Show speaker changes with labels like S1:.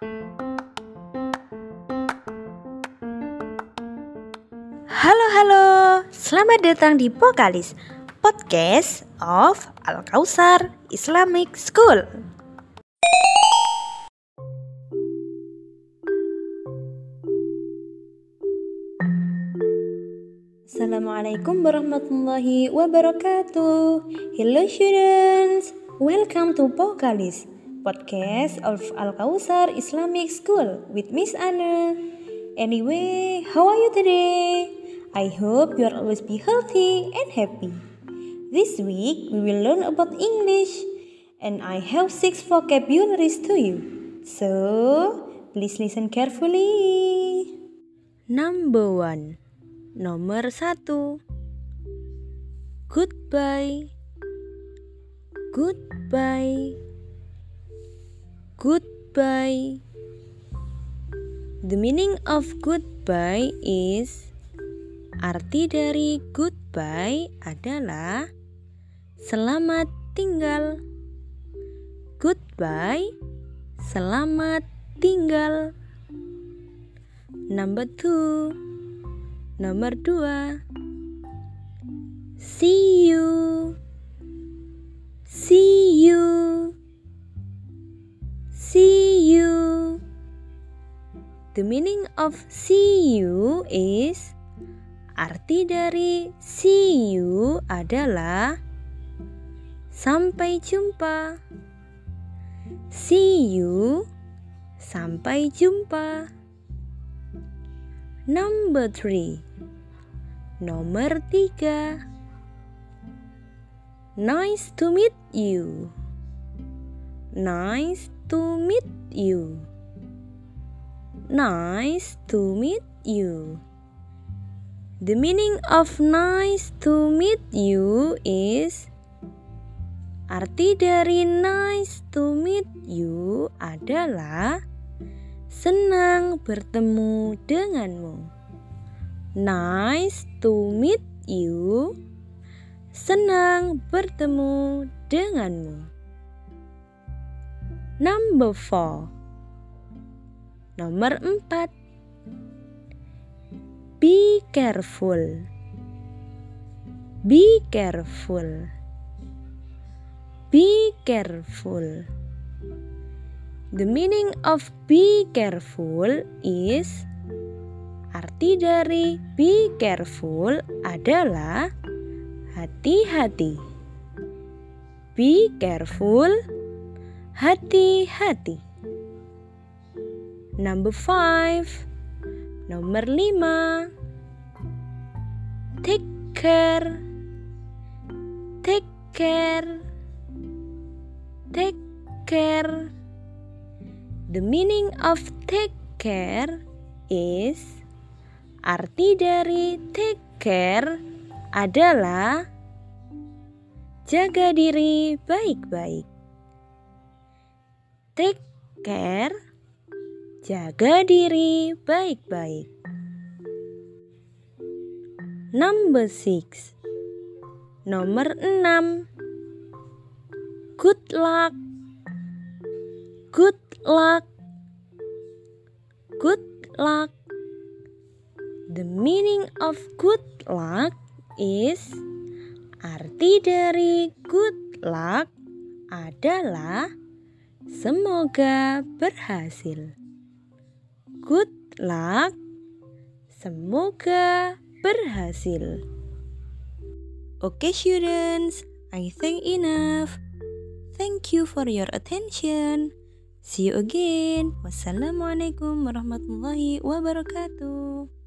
S1: Halo halo, selamat datang di Pokalis Podcast of Al Kausar Islamic School. Assalamualaikum warahmatullahi wabarakatuh. Hello students, welcome to Pokalis Podcast of Al Kausar Islamic School with Miss Anna. Anyway, how are you today? I hope you are always be healthy and happy. This week we will learn about English and I have six vocabularies to you. So, please listen carefully. Number one. Nomor satu. Goodbye. Goodbye. Goodbye. The meaning of goodbye is Arti dari goodbye adalah selamat tinggal. Goodbye, selamat tinggal. Number two, nomor dua. See The meaning of see you is Arti dari see you adalah sampai jumpa. See you, sampai jumpa. Number three, nomor tiga. Nice to meet you. Nice to meet you. Nice to meet you. The meaning of nice to meet you is Arti dari nice to meet you adalah senang bertemu denganmu. Nice to meet you. Senang bertemu denganmu. Number four. Nomor empat. Be careful. Be careful. Be careful. The meaning of be careful is Arti dari be careful adalah hati-hati. Be careful, hati-hati. Number five. Nomor 5 Take care. Take care. Take care. The meaning of take care is Arti dari take care adalah Jaga diri baik-baik. Take care Jaga diri baik-baik. Number six. Nomor enam. Good luck. Good luck. Good luck. The meaning of good luck is arti dari good luck adalah semoga berhasil. Good luck. Semoga berhasil. Okay, students, I think enough. Thank you for your attention. See you again. Wassalamualaikum warahmatullahi wabarakatuh.